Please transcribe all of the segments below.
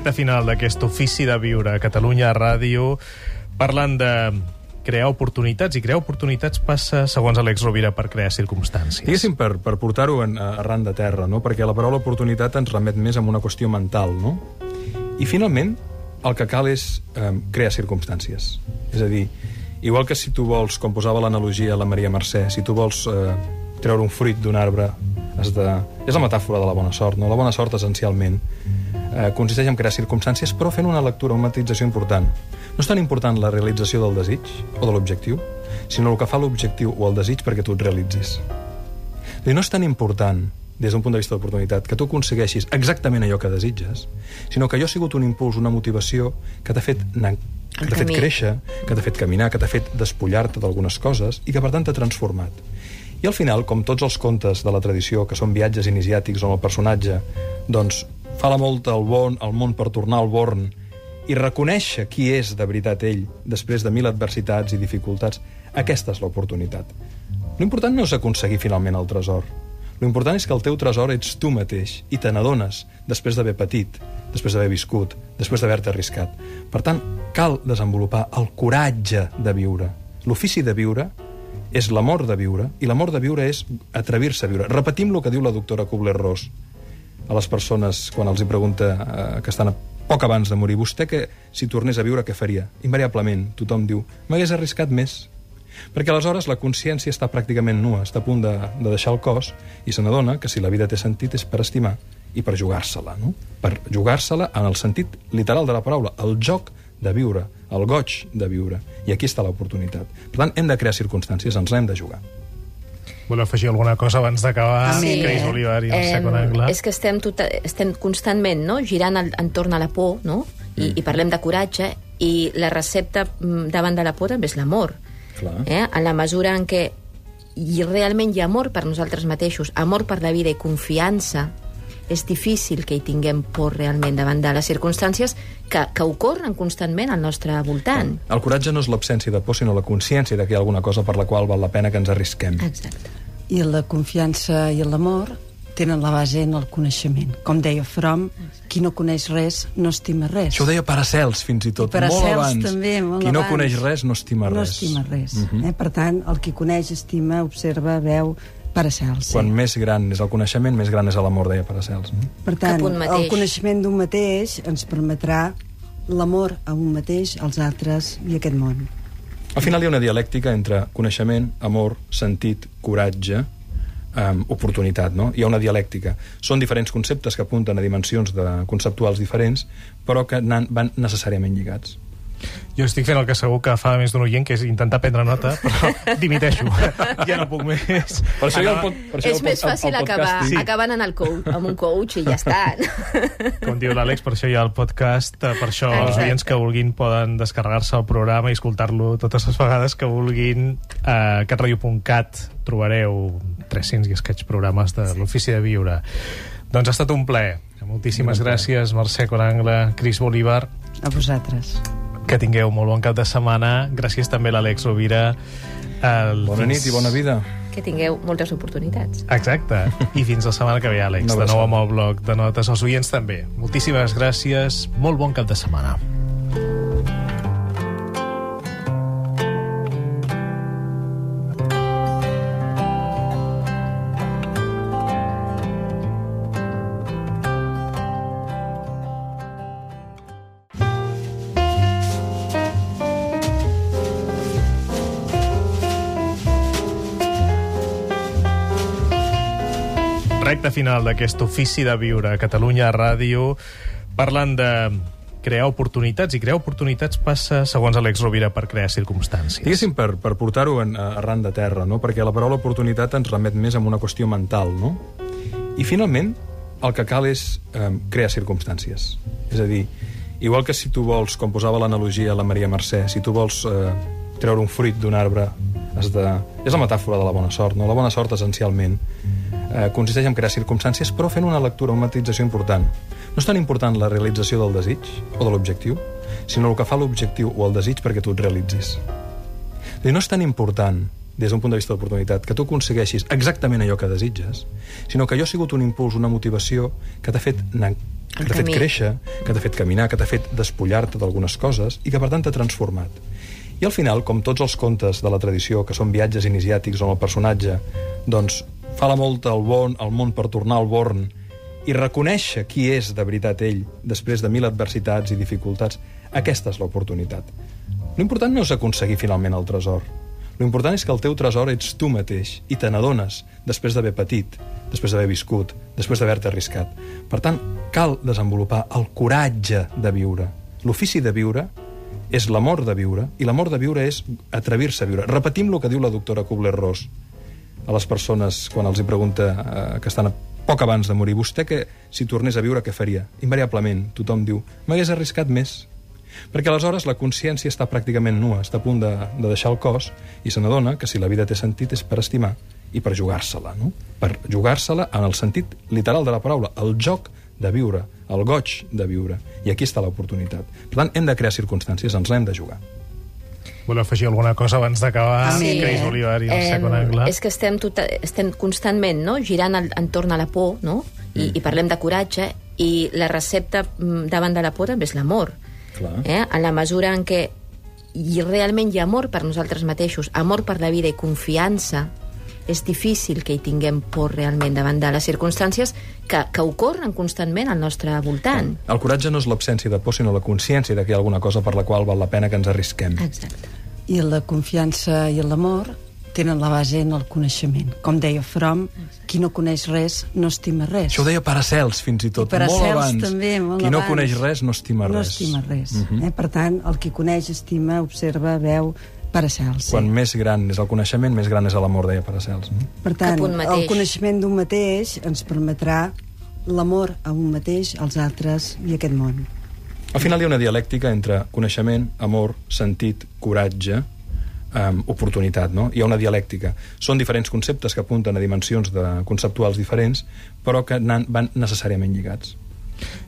recta final d'aquest ofici de viure a Catalunya Ràdio, parlant de crear oportunitats, i crear oportunitats passa, segons Àlex Rovira, per crear circumstàncies. Diguéssim, per, per portar-ho arran de terra, no? perquè la paraula oportunitat ens remet més a una qüestió mental. No? I finalment, el que cal és eh, crear circumstàncies. És a dir, igual que si tu vols, com posava l'analogia la Maria Mercè, si tu vols eh, treure un fruit d'un arbre, has de... és la metàfora de la bona sort. No? La bona sort, essencialment, eh, consisteix en crear circumstàncies, però fent una lectura, una matització important. No és tan important la realització del desig o de l'objectiu, sinó el que fa l'objectiu o el desig perquè tu et realitzis. Dir, no és tan important, des d'un punt de vista d'oportunitat, que tu aconsegueixis exactament allò que desitges, sinó que allò ha sigut un impuls, una motivació que t'ha fet anar que t'ha fet créixer, que t'ha fet caminar, que t'ha fet despullar-te d'algunes coses i que, per tant, t'ha transformat. I al final, com tots els contes de la tradició, que són viatges iniciàtics on el personatge doncs, fa la molta al, bon, al món per tornar al born i reconèixer qui és de veritat ell després de mil adversitats i dificultats, aquesta és l'oportunitat. L'important no és aconseguir finalment el tresor. L'important és que el teu tresor ets tu mateix i te n'adones després d'haver patit, després d'haver viscut, després d'haver-te arriscat. Per tant, cal desenvolupar el coratge de viure. L'ofici de viure és l'amor de viure, i l'amor de viure és atrevir-se a viure. Repetim el que diu la doctora Kubler-Ross a les persones quan els hi pregunta eh, que estan a poc abans de morir, vostè que si tornés a viure què faria? Invariablement, tothom diu, m'hagués arriscat més. Perquè aleshores la consciència està pràcticament nua, està a punt de, de deixar el cos i se n'adona que si la vida té sentit és per estimar i per jugar-se-la, no? Per jugar-se-la en el sentit literal de la paraula, el joc de viure, el goig de viure. I aquí està l'oportunitat. Per tant, hem de crear circumstàncies, ens l'hem de jugar. Voleu afegir alguna cosa abans d'acabar? Sí. Cris Olivar i el Em, segon angle. És que estem, tot, estem constantment no? girant al, entorn a la por, no? I, Mm. i parlem de coratge, i la recepta mm, davant de la por també és l'amor. Eh? En la mesura en què hi, realment hi ha amor per nosaltres mateixos, amor per la vida i confiança, és difícil que hi tinguem por realment davant de les circumstàncies que, que ocorren constantment al nostre voltant. El coratge no és l'absència de por, sinó la consciència de que hi ha alguna cosa per la qual val la pena que ens arrisquem. Exacte. I la confiança i l'amor tenen la base en el coneixement. Com deia Fromm, qui no coneix res no estima res. Això ho deia Paracels, fins i tot, I Paracels molt abans. també, molt Qui no abans. coneix res no estima no res. estima res. Uh -huh. eh? Per tant, el qui coneix, estima, observa, veu, Paracels. Sí. Quan més gran és el coneixement, més gran és l'amor, deia Paracels. no? Per tant, el coneixement d'un mateix ens permetrà l'amor a un mateix, als altres i a aquest món. Al final hi ha una dialèctica entre coneixement, amor, sentit, coratge, um, oportunitat, no? Hi ha una dialèctica. Són diferents conceptes que apunten a dimensions de conceptuals diferents, però que van necessàriament lligats. Jo estic fent el que segur que fa més d'un oient, que és intentar prendre nota, però dimiteixo. ja no puc més. Per això pod- per això És més el- fàcil el acabar, sí. acabant en el coach, amb un coach i ja està. Com diu l'Àlex, per això hi ha el podcast, eh, per això els Exacte. oients que vulguin poden descarregar-se el programa i escoltar-lo totes les vegades que vulguin. A catradio.cat trobareu 300 i escaig programes de l'Ofici de Viure. Doncs ha estat un plaer. Moltíssimes gràcies, Mercè Corangle, Cris Bolívar. A vosaltres. Que tingueu molt bon cap de setmana. Gràcies també a l'Àlex Rovira. El... Bona nit i bona vida. que tingueu moltes oportunitats. Exacte. I fins la setmana que ve, Àlex. Una De nou amb el blog de notes. Els oients també. Moltíssimes gràcies. Molt bon cap de setmana. Recte final d'aquest ofici de viure a Catalunya Ràdio, parlant de crear oportunitats, i crear oportunitats passa, segons Àlex Rovira, per crear circumstàncies. Diguéssim, per, per portar-ho en- arran de terra, no? perquè la paraula oportunitat ens remet més a una qüestió mental. No? I finalment, el que cal és eh, crear circumstàncies. És a dir, igual que si tu vols, com posava l'analogia la Maria Mercè, si tu vols eh, treure un fruit d'un arbre, has de... és la metàfora de la bona sort. No? La bona sort, essencialment, eh, consisteix en crear circumstàncies, però fent una lectura, una matització important. No és tan important la realització del desig o de l'objectiu, sinó el que fa l'objectiu o el desig perquè tu et realitzis. No és tan important, des d'un punt de vista d'oportunitat, que tu aconsegueixis exactament allò que desitges, sinó que allò ha sigut un impuls, una motivació que t'ha fet anar que t'ha fet créixer, que t'ha fet caminar, que t'ha fet despullar-te d'algunes coses i que, per tant, t'ha transformat. I al final, com tots els contes de la tradició, que són viatges iniciàtics on el personatge doncs, fa la volta al, bon, al món per tornar al born i reconèixer qui és de veritat ell després de mil adversitats i dificultats, aquesta és l'oportunitat. L'important no és aconseguir finalment el tresor. L'important és que el teu tresor ets tu mateix i te n'adones després d'haver patit, després d'haver viscut, després d'haver-te arriscat. Per tant, cal desenvolupar el coratge de viure. L'ofici de viure és l'amor de viure, i l'amor de viure és atrevir-se a viure. Repetim el que diu la doctora Kubler-Ross a les persones quan els hi pregunta eh, que estan a poc abans de morir, vostè que si tornés a viure què faria? Invariablement, tothom diu, m'hagués arriscat més. Perquè aleshores la consciència està pràcticament nua, està a punt de, de deixar el cos i se n'adona que si la vida té sentit és per estimar i per jugar-se-la, no? Per jugar-se-la en el sentit literal de la paraula, el joc de viure, el goig de viure. I aquí està l'oportunitat. Per tant, hem de crear circumstàncies, ens l'hem de jugar. Voleu afegir alguna cosa abans d'acabar? Sí. Cris Olivar i el Em, segon angle. És que estem, tot, estem constantment no? girant al, entorn a la por, no? I, mm. i parlem de coratge, i la recepta mm, davant de la por també és l'amor. Eh? En la mesura en què hi, realment hi ha amor per nosaltres mateixos, amor per la vida i confiança, és difícil que hi tinguem por realment davant de les circumstàncies que, que ocorren constantment al nostre voltant. El coratge no és l'absència de por, sinó la consciència de que hi ha alguna cosa per la qual val la pena que ens arrisquem. Exacte. I la confiança i l'amor tenen la base en el coneixement. Com deia Fromm, qui no coneix res no estima res. Això ho deia Paracels, fins i tot, I Paracels molt abans. també, molt Qui no abans. coneix res no estima no res. estima res. Mhm. Uh -huh. eh? Per tant, el qui coneix, estima, observa, veu, Paracels. Sí. Quan més gran és el coneixement, més gran és l'amor, deia Paracels. no? Per tant, el coneixement d'un mateix ens permetrà l'amor a un mateix, als altres i a aquest món. Al final hi ha una dialèctica entre coneixement, amor, sentit, coratge, um, oportunitat, no? Hi ha una dialèctica. Són diferents conceptes que apunten a dimensions de conceptuals diferents, però que van necessàriament lligats.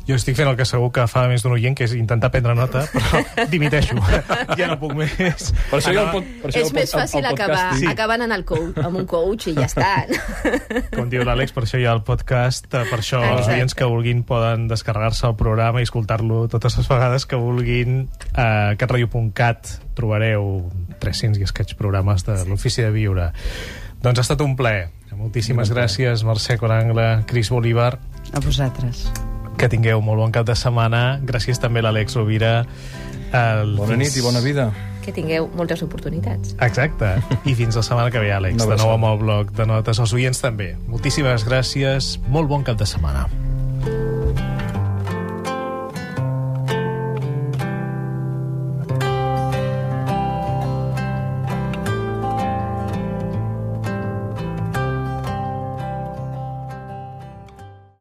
Jo estic fent el que segur que fa més d'un oient, que és intentar prendre nota, però dimiteixo. ja no puc més. Per això el, pod, per això És més fàcil el acabar, sí. acabant en el coach, amb un coach i ja està. Com diu l'Àlex, per això hi ha el podcast, eh, per això els Exacte. oients que vulguin poden descarregar-se el programa i escoltar-lo totes les vegades que vulguin. A catradio.cat trobareu 300 i escaig programes de l'Ofici de Viure. Doncs ha estat un plaer. Moltíssimes gràcies, Mercè Corangle, Cris Bolívar. A vosaltres. Que tingueu molt bon cap de setmana. Gràcies també a l'Àlex Rovira. El... Bona nit i bona vida. que tingueu moltes oportunitats. Exacte. I fins la setmana que ve, Àlex. Una De nou amb el blog de notes. Els oients també. Moltíssimes gràcies. Molt bon cap de setmana.